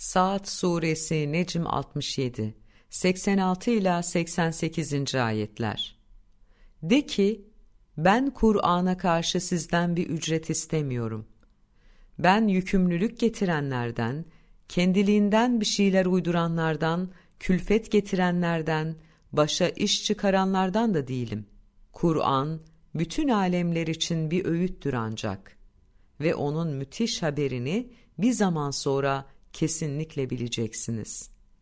Saat Suresi Necm 67 86 ila 88. ayetler. De ki ben Kur'an'a karşı sizden bir ücret istemiyorum. Ben yükümlülük getirenlerden, kendiliğinden bir şeyler uyduranlardan, külfet getirenlerden, başa iş çıkaranlardan da değilim. Kur'an bütün alemler için bir öğüttür ancak ve onun müthiş haberini bir zaman sonra kesinlikle bileceksiniz.''